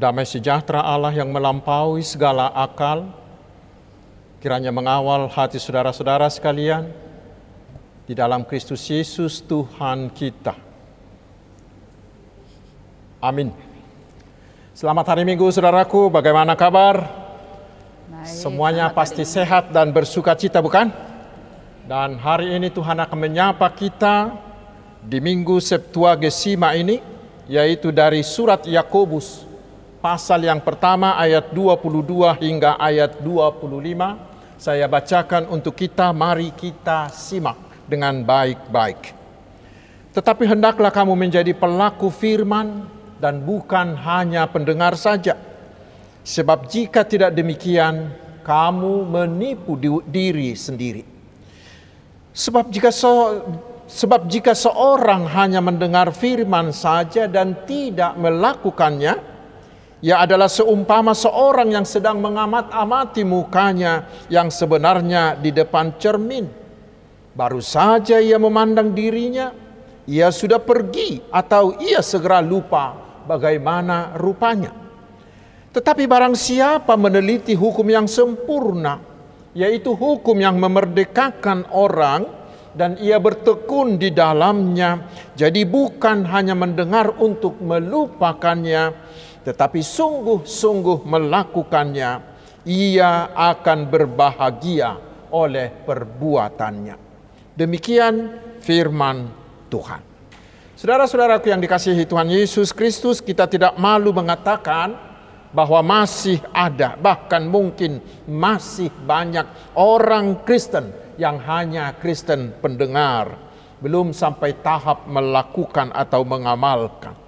Damai sejahtera Allah yang melampaui segala akal, kiranya mengawal hati saudara-saudara sekalian di dalam Kristus Yesus Tuhan kita. Amin. Selamat hari Minggu saudaraku, bagaimana kabar? Baik, Semuanya pasti hari sehat dan bersuka cita bukan? Dan hari ini Tuhan akan menyapa kita di Minggu Septuagesima ini, yaitu dari surat Yakobus, pasal yang pertama ayat 22 hingga ayat 25. Saya bacakan untuk kita, mari kita simak dengan baik-baik. Tetapi hendaklah kamu menjadi pelaku firman dan bukan hanya pendengar saja. Sebab jika tidak demikian, kamu menipu di- diri sendiri. Sebab jika so, sebab jika seorang hanya mendengar firman saja dan tidak melakukannya, ia adalah seumpama seorang yang sedang mengamat-amati mukanya yang sebenarnya di depan cermin. Baru saja ia memandang dirinya, ia sudah pergi atau ia segera lupa bagaimana rupanya. Tetapi barang siapa meneliti hukum yang sempurna, yaitu hukum yang memerdekakan orang dan ia bertekun di dalamnya, jadi bukan hanya mendengar untuk melupakannya, tetapi sungguh-sungguh melakukannya, ia akan berbahagia oleh perbuatannya. Demikian firman Tuhan. Saudara-saudaraku yang dikasihi Tuhan Yesus Kristus, kita tidak malu mengatakan bahwa masih ada, bahkan mungkin masih banyak orang Kristen yang hanya Kristen pendengar, belum sampai tahap melakukan atau mengamalkan.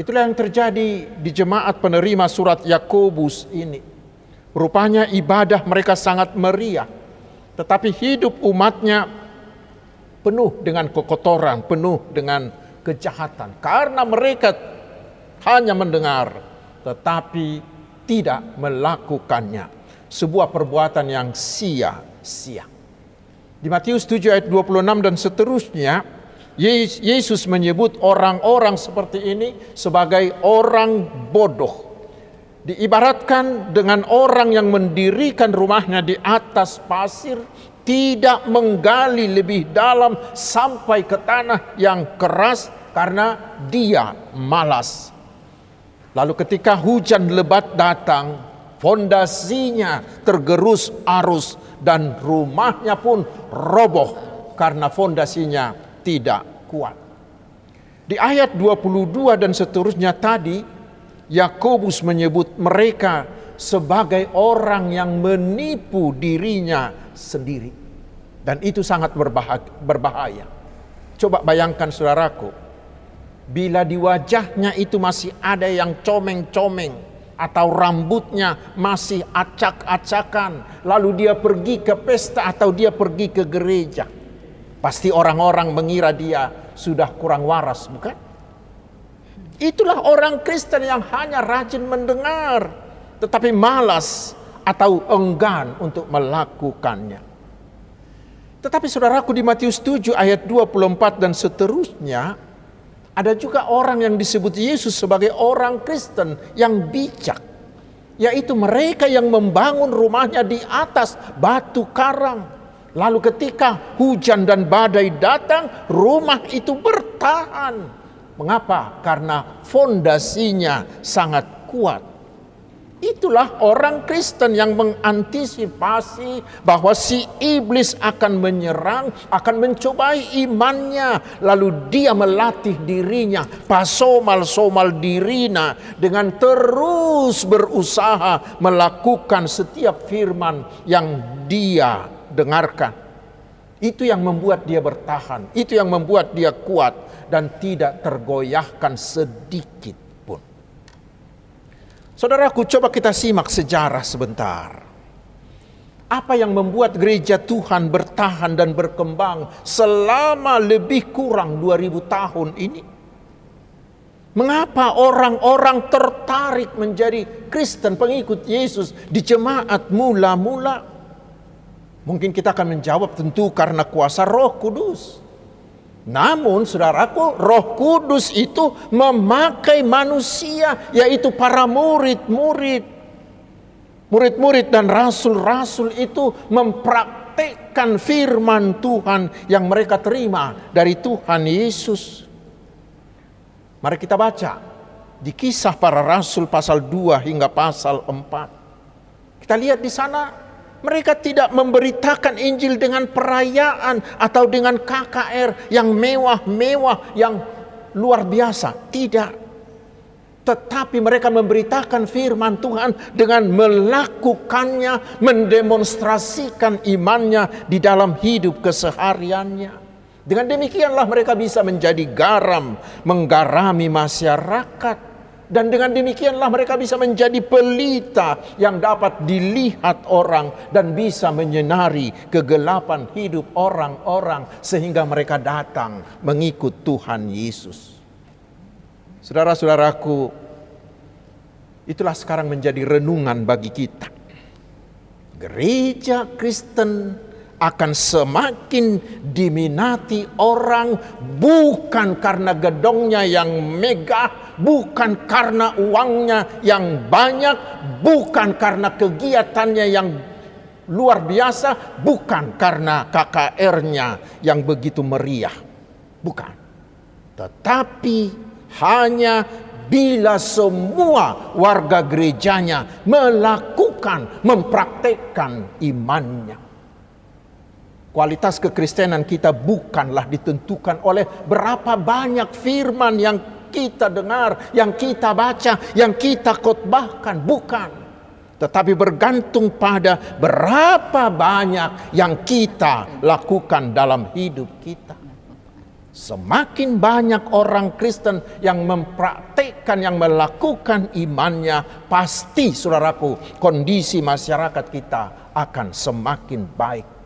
Itulah yang terjadi di jemaat penerima surat Yakobus ini. Rupanya ibadah mereka sangat meriah, tetapi hidup umatnya penuh dengan kekotoran, penuh dengan kejahatan. Karena mereka hanya mendengar, tetapi tidak melakukannya. Sebuah perbuatan yang sia-sia. Di Matius 7 ayat 26 dan seterusnya, Yesus menyebut orang-orang seperti ini sebagai orang bodoh. Diibaratkan dengan orang yang mendirikan rumahnya di atas pasir, tidak menggali lebih dalam sampai ke tanah yang keras karena dia malas. Lalu ketika hujan lebat datang, fondasinya tergerus arus dan rumahnya pun roboh karena fondasinya tidak kuat. Di ayat 22 dan seterusnya tadi, Yakobus menyebut mereka sebagai orang yang menipu dirinya sendiri. Dan itu sangat berbahaya. Coba bayangkan saudaraku, bila di wajahnya itu masih ada yang comeng-comeng atau rambutnya masih acak-acakan, lalu dia pergi ke pesta atau dia pergi ke gereja. Pasti orang-orang mengira dia sudah kurang waras, bukan? Itulah orang Kristen yang hanya rajin mendengar, tetapi malas atau enggan untuk melakukannya. Tetapi saudaraku di Matius 7 ayat 24 dan seterusnya, ada juga orang yang disebut Yesus sebagai orang Kristen yang bijak. Yaitu mereka yang membangun rumahnya di atas batu karang. Lalu ketika hujan dan badai datang, rumah itu bertahan. Mengapa? Karena fondasinya sangat kuat. Itulah orang Kristen yang mengantisipasi bahwa si iblis akan menyerang, akan mencobai imannya, lalu dia melatih dirinya, pasomal-somal dirina dengan terus berusaha melakukan setiap firman yang dia dengarkan. Itu yang membuat dia bertahan, itu yang membuat dia kuat dan tidak tergoyahkan sedikit pun. Saudaraku, coba kita simak sejarah sebentar. Apa yang membuat gereja Tuhan bertahan dan berkembang selama lebih kurang 2000 tahun ini? Mengapa orang-orang tertarik menjadi Kristen pengikut Yesus di jemaat mula-mula? Mungkin kita akan menjawab tentu karena kuasa Roh Kudus. Namun saudaraku roh kudus itu memakai manusia yaitu para murid-murid. Murid-murid dan rasul-rasul itu mempraktekkan firman Tuhan yang mereka terima dari Tuhan Yesus. Mari kita baca di kisah para rasul pasal 2 hingga pasal 4. Kita lihat di sana mereka tidak memberitakan Injil dengan perayaan atau dengan KKR yang mewah-mewah, yang luar biasa. Tidak. Tetapi mereka memberitakan firman Tuhan dengan melakukannya, mendemonstrasikan imannya di dalam hidup kesehariannya. Dengan demikianlah mereka bisa menjadi garam, menggarami masyarakat dan dengan demikianlah mereka bisa menjadi pelita yang dapat dilihat orang dan bisa menyinari kegelapan hidup orang-orang sehingga mereka datang mengikut Tuhan Yesus. Saudara-saudaraku, itulah sekarang menjadi renungan bagi kita. Gereja Kristen akan semakin diminati orang bukan karena gedongnya yang megah, bukan karena uangnya yang banyak, bukan karena kegiatannya yang luar biasa, bukan karena KKR-nya yang begitu meriah. Bukan. Tetapi hanya bila semua warga gerejanya melakukan, mempraktekkan imannya. Kualitas kekristenan kita bukanlah ditentukan oleh berapa banyak firman yang kita dengar, yang kita baca, yang kita khotbahkan, bukan. Tetapi bergantung pada berapa banyak yang kita lakukan dalam hidup kita. Semakin banyak orang Kristen yang mempraktekkan, yang melakukan imannya, pasti saudaraku, kondisi masyarakat kita akan semakin baik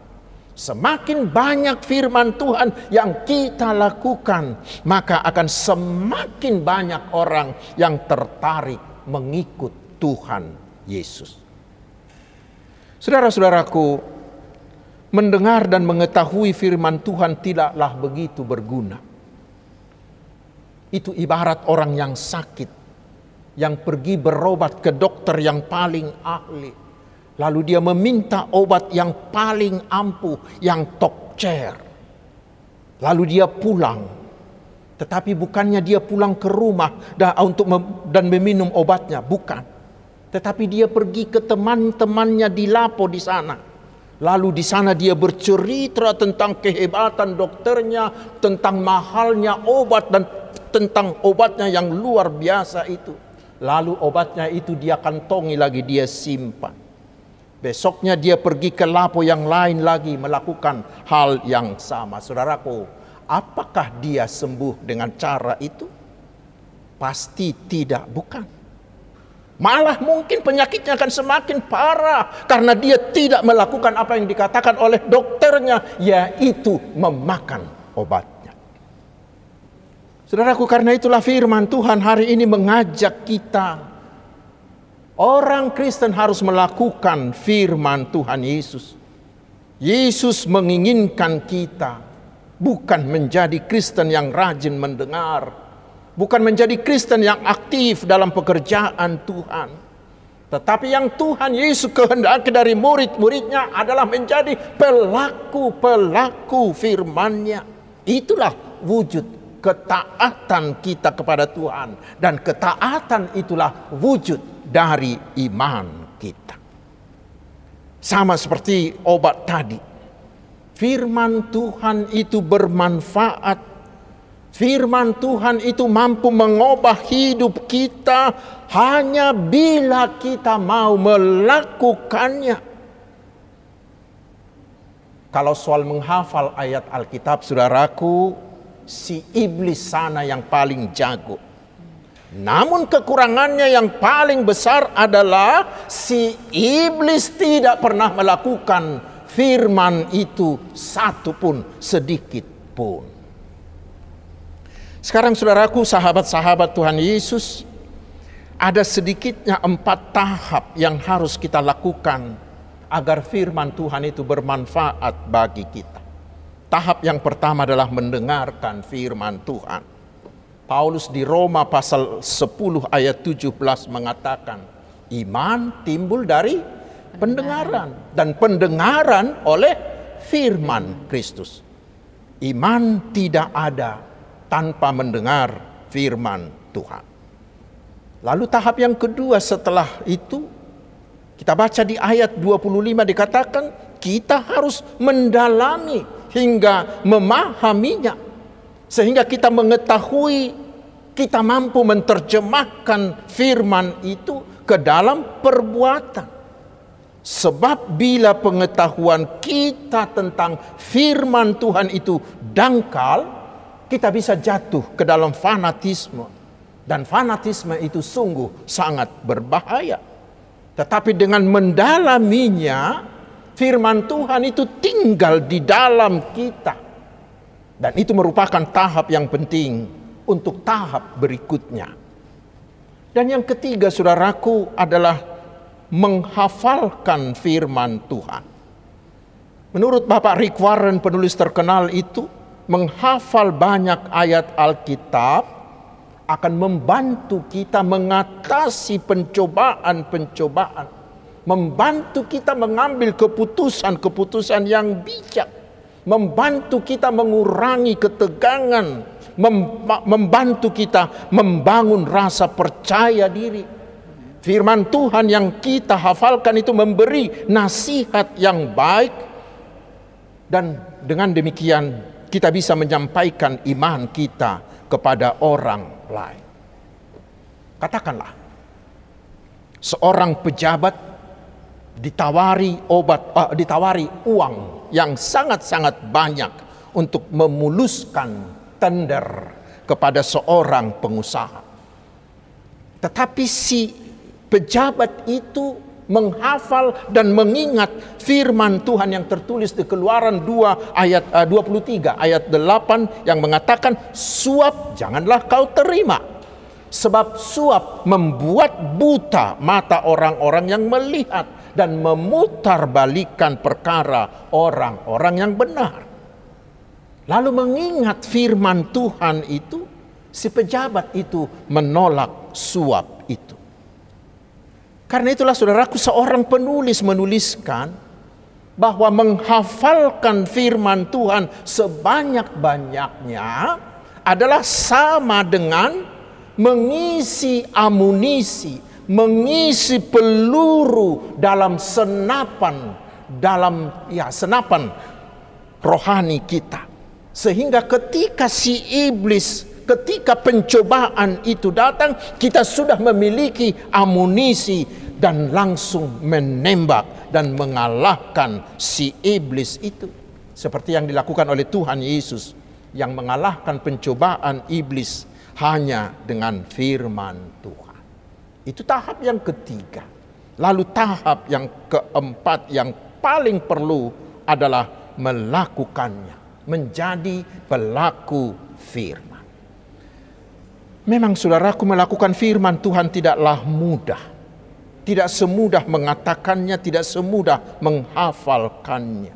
Semakin banyak firman Tuhan yang kita lakukan, maka akan semakin banyak orang yang tertarik mengikut Tuhan Yesus. Saudara-saudaraku, mendengar dan mengetahui firman Tuhan tidaklah begitu berguna. Itu ibarat orang yang sakit, yang pergi berobat ke dokter yang paling ahli Lalu dia meminta obat yang paling ampuh, yang top chair. Lalu dia pulang. Tetapi bukannya dia pulang ke rumah dan untuk dan meminum obatnya, bukan. Tetapi dia pergi ke teman-temannya di Lapo di sana. Lalu di sana dia bercerita tentang kehebatan dokternya, tentang mahalnya obat dan tentang obatnya yang luar biasa itu. Lalu obatnya itu dia kantongi lagi, dia simpan. Besoknya dia pergi ke lapo yang lain lagi melakukan hal yang sama. Saudaraku, apakah dia sembuh dengan cara itu? Pasti tidak, bukan. Malah mungkin penyakitnya akan semakin parah karena dia tidak melakukan apa yang dikatakan oleh dokternya, yaitu memakan obatnya. Saudaraku, karena itulah firman Tuhan hari ini mengajak kita Orang Kristen harus melakukan firman Tuhan Yesus. Yesus menginginkan kita bukan menjadi Kristen yang rajin mendengar, bukan menjadi Kristen yang aktif dalam pekerjaan Tuhan. Tetapi yang Tuhan Yesus kehendaki dari murid-muridnya adalah menjadi pelaku-pelaku firman-Nya. Itulah wujud ketaatan kita kepada Tuhan. Dan ketaatan itulah wujud dari iman kita. Sama seperti obat tadi. Firman Tuhan itu bermanfaat. Firman Tuhan itu mampu mengubah hidup kita hanya bila kita mau melakukannya. Kalau soal menghafal ayat Alkitab, saudaraku, si iblis sana yang paling jago namun kekurangannya yang paling besar adalah si iblis tidak pernah melakukan firman itu satu pun sedikit pun. Sekarang saudaraku sahabat-sahabat Tuhan Yesus ada sedikitnya empat tahap yang harus kita lakukan agar firman Tuhan itu bermanfaat bagi kita. Tahap yang pertama adalah mendengarkan firman Tuhan. Paulus di Roma pasal 10 ayat 17 mengatakan, iman timbul dari pendengaran dan pendengaran oleh firman Kristus. Iman tidak ada tanpa mendengar firman Tuhan. Lalu tahap yang kedua setelah itu kita baca di ayat 25 dikatakan kita harus mendalami hingga memahaminya sehingga kita mengetahui kita mampu menerjemahkan firman itu ke dalam perbuatan. Sebab bila pengetahuan kita tentang firman Tuhan itu dangkal kita bisa jatuh ke dalam fanatisme. Dan fanatisme itu sungguh sangat berbahaya. Tetapi dengan mendalaminya firman Tuhan itu tinggal di dalam kita. Dan itu merupakan tahap yang penting untuk tahap berikutnya. Dan yang ketiga saudaraku adalah menghafalkan firman Tuhan. Menurut Bapak Rick Warren penulis terkenal itu, menghafal banyak ayat Alkitab akan membantu kita mengatasi pencobaan-pencobaan membantu kita mengambil keputusan-keputusan yang bijak, membantu kita mengurangi ketegangan, membantu kita membangun rasa percaya diri. Firman Tuhan yang kita hafalkan itu memberi nasihat yang baik dan dengan demikian kita bisa menyampaikan iman kita kepada orang lain. Katakanlah, seorang pejabat ditawari obat, uh, ditawari uang yang sangat-sangat banyak untuk memuluskan tender kepada seorang pengusaha. Tetapi si pejabat itu menghafal dan mengingat firman Tuhan yang tertulis di Keluaran 2 ayat uh, 23 ayat 8 yang mengatakan suap janganlah kau terima sebab suap membuat buta mata orang-orang yang melihat dan memutarbalikkan perkara orang-orang yang benar. Lalu mengingat firman Tuhan itu, si pejabat itu menolak suap itu. Karena itulah saudaraku seorang penulis menuliskan bahwa menghafalkan firman Tuhan sebanyak-banyaknya adalah sama dengan mengisi amunisi mengisi peluru dalam senapan dalam ya senapan rohani kita. Sehingga ketika si iblis ketika pencobaan itu datang kita sudah memiliki amunisi dan langsung menembak dan mengalahkan si iblis itu. Seperti yang dilakukan oleh Tuhan Yesus yang mengalahkan pencobaan iblis hanya dengan firman Tuhan itu tahap yang ketiga. Lalu tahap yang keempat yang paling perlu adalah melakukannya, menjadi pelaku firman. Memang saudaraku melakukan firman Tuhan tidaklah mudah. Tidak semudah mengatakannya, tidak semudah menghafalkannya.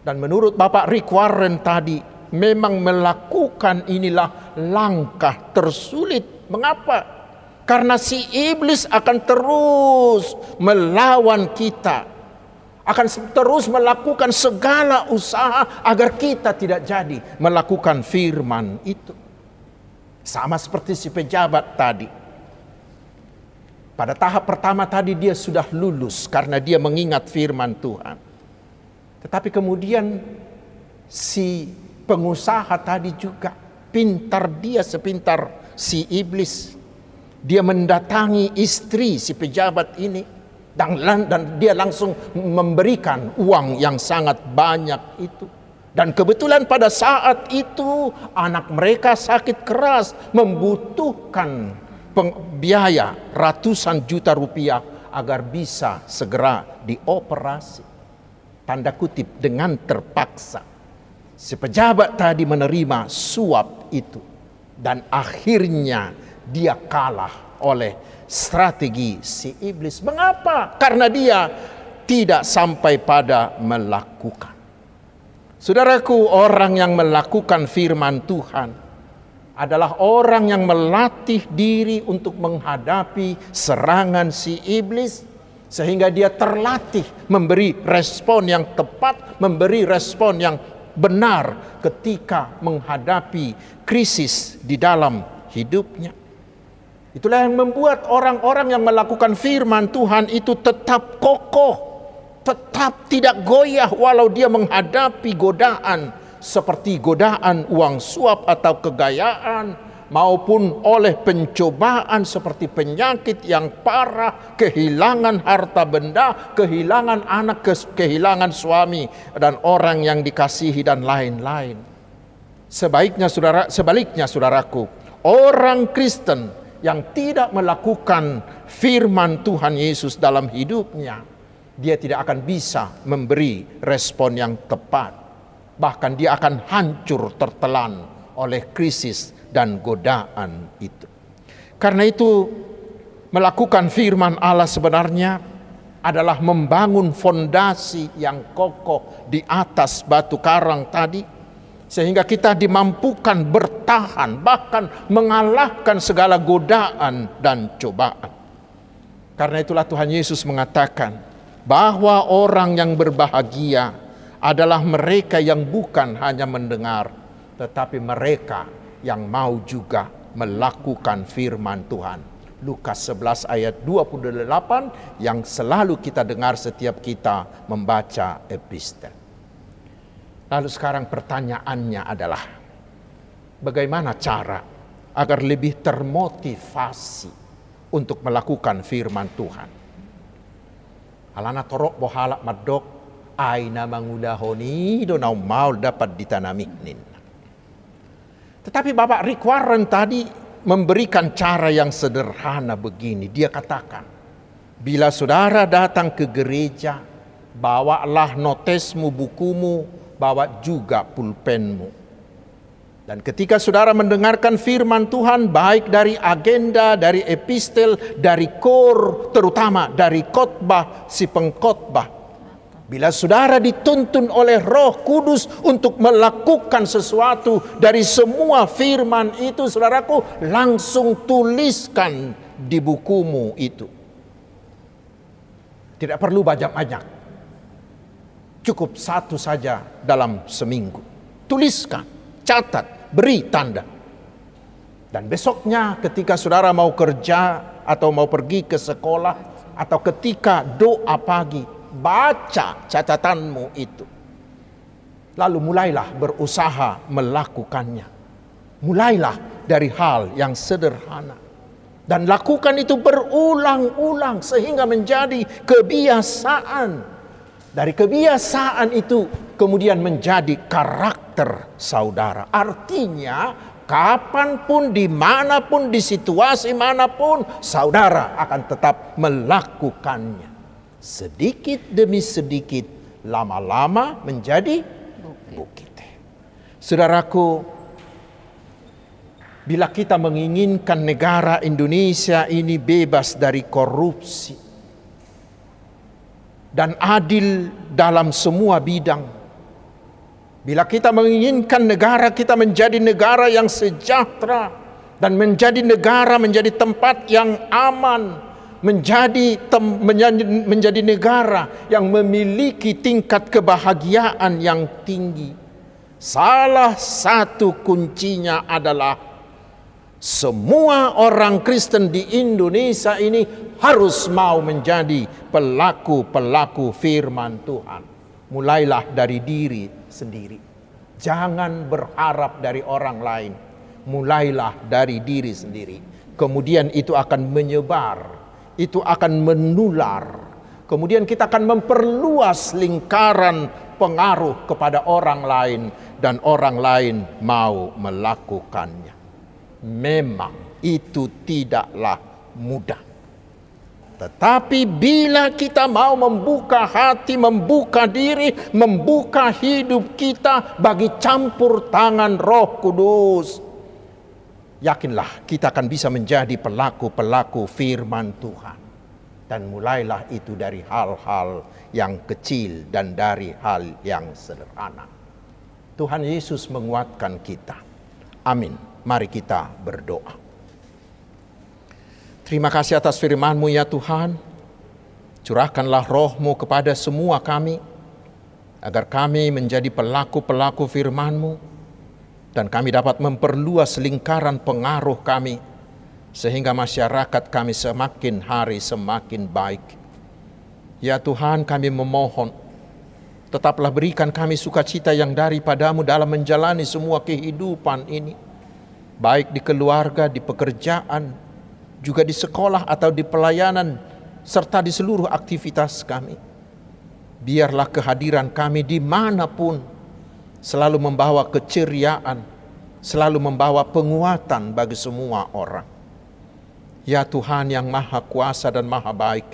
Dan menurut Bapak Rick Warren tadi, memang melakukan inilah langkah tersulit. Mengapa? Karena si iblis akan terus melawan kita. Akan terus melakukan segala usaha agar kita tidak jadi melakukan firman itu. Sama seperti si pejabat tadi. Pada tahap pertama tadi dia sudah lulus karena dia mengingat firman Tuhan. Tetapi kemudian si pengusaha tadi juga pintar dia sepintar si iblis dia mendatangi istri si pejabat ini dan, dan dia langsung memberikan uang yang sangat banyak itu. Dan kebetulan pada saat itu anak mereka sakit keras membutuhkan biaya ratusan juta rupiah agar bisa segera dioperasi. Tanda kutip dengan terpaksa. Si pejabat tadi menerima suap itu dan akhirnya dia kalah oleh strategi si iblis. Mengapa? Karena dia tidak sampai pada melakukan. Saudaraku, orang yang melakukan firman Tuhan adalah orang yang melatih diri untuk menghadapi serangan si iblis sehingga dia terlatih memberi respon yang tepat, memberi respon yang benar ketika menghadapi krisis di dalam hidupnya. Itulah yang membuat orang-orang yang melakukan firman Tuhan itu tetap kokoh, tetap tidak goyah walau dia menghadapi godaan seperti godaan uang suap atau kegayaan maupun oleh pencobaan seperti penyakit yang parah, kehilangan harta benda, kehilangan anak, kehilangan suami dan orang yang dikasihi dan lain-lain. Sebaiknya saudara, sebaliknya saudaraku, orang Kristen yang tidak melakukan firman Tuhan Yesus dalam hidupnya, dia tidak akan bisa memberi respon yang tepat bahkan dia akan hancur tertelan oleh krisis dan godaan itu. Karena itu melakukan firman Allah sebenarnya adalah membangun fondasi yang kokoh di atas batu karang tadi sehingga kita dimampukan bertahan bahkan mengalahkan segala godaan dan cobaan. Karena itulah Tuhan Yesus mengatakan bahwa orang yang berbahagia adalah mereka yang bukan hanya mendengar, tetapi mereka yang mau juga melakukan firman Tuhan. Lukas 11 ayat 28 yang selalu kita dengar setiap kita membaca epistel. Lalu sekarang pertanyaannya adalah bagaimana cara agar lebih termotivasi untuk melakukan firman Tuhan. Alana torok bohalak madok aina mangulahoni donau mau dapat ditanami Tetapi Bapak Rick Warren tadi memberikan cara yang sederhana begini. Dia katakan, bila saudara datang ke gereja, bawalah notesmu, bukumu, bawa juga pulpenmu. Dan ketika saudara mendengarkan firman Tuhan, baik dari agenda, dari epistel, dari kor, terutama dari khotbah si pengkhotbah, Bila saudara dituntun oleh Roh Kudus untuk melakukan sesuatu dari semua firman itu, saudaraku, langsung tuliskan di bukumu itu. Tidak perlu banyak-banyak. Cukup satu saja dalam seminggu. Tuliskan, catat, beri tanda. Dan besoknya ketika saudara mau kerja atau mau pergi ke sekolah atau ketika doa pagi, baca catatanmu itu. Lalu mulailah berusaha melakukannya. Mulailah dari hal yang sederhana. Dan lakukan itu berulang-ulang sehingga menjadi kebiasaan. Dari kebiasaan itu kemudian menjadi karakter saudara. Artinya kapan pun, di mana pun, di situasi mana pun, saudara akan tetap melakukannya sedikit demi sedikit lama-lama menjadi bukit. Saudaraku, bila kita menginginkan negara Indonesia ini bebas dari korupsi dan adil dalam semua bidang, bila kita menginginkan negara kita menjadi negara yang sejahtera dan menjadi negara menjadi tempat yang aman, menjadi tem, menjadi, menjadi negara yang memiliki tingkat kebahagiaan yang tinggi. Salah satu kuncinya adalah semua orang Kristen di Indonesia ini harus mau menjadi pelaku-pelaku firman Tuhan. Mulailah dari diri sendiri. Jangan berharap dari orang lain. Mulailah dari diri sendiri. Kemudian itu akan menyebar itu akan menular. Kemudian kita akan memperluas lingkaran pengaruh kepada orang lain dan orang lain mau melakukannya. Memang itu tidaklah mudah. Tetapi bila kita mau membuka hati, membuka diri, membuka hidup kita bagi campur tangan Roh Kudus, yakinlah kita akan bisa menjadi pelaku-pelaku firman Tuhan. Dan mulailah itu dari hal-hal yang kecil dan dari hal yang sederhana. Tuhan Yesus menguatkan kita. Amin. Mari kita berdoa. Terima kasih atas firman-Mu ya Tuhan. Curahkanlah rohmu kepada semua kami, agar kami menjadi pelaku-pelaku firman-Mu, dan kami dapat memperluas lingkaran pengaruh kami, sehingga masyarakat kami semakin hari semakin baik. Ya Tuhan kami memohon, tetaplah berikan kami sukacita yang daripadamu dalam menjalani semua kehidupan ini, baik di keluarga, di pekerjaan, juga di sekolah atau di pelayanan, serta di seluruh aktivitas kami. Biarlah kehadiran kami di mana pun selalu membawa keceriaan, selalu membawa penguatan bagi semua orang. Ya Tuhan yang maha kuasa dan maha baik,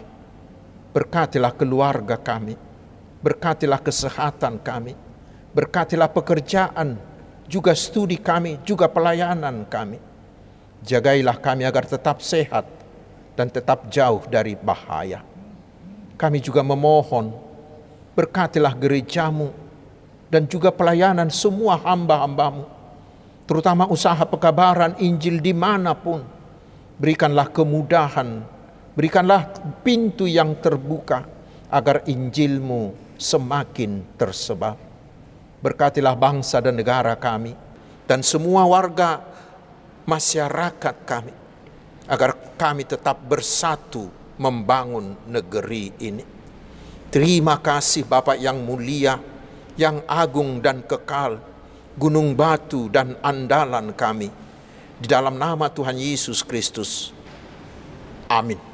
berkatilah keluarga kami, berkatilah kesehatan kami, berkatilah pekerjaan, juga studi kami, juga pelayanan kami. Jagailah kami agar tetap sehat dan tetap jauh dari bahaya. Kami juga memohon, berkatilah gerejamu dan juga pelayanan semua hamba-hambamu, terutama usaha pekabaran Injil di mana pun. Berikanlah kemudahan, berikanlah pintu yang terbuka agar Injilmu semakin tersebar. Berkatilah bangsa dan negara kami dan semua warga masyarakat kami agar kami tetap bersatu membangun negeri ini. Terima kasih Bapak yang mulia, yang agung dan kekal, gunung batu dan andalan kami. Di dalam nama Tuhan Yesus Kristus. Amin.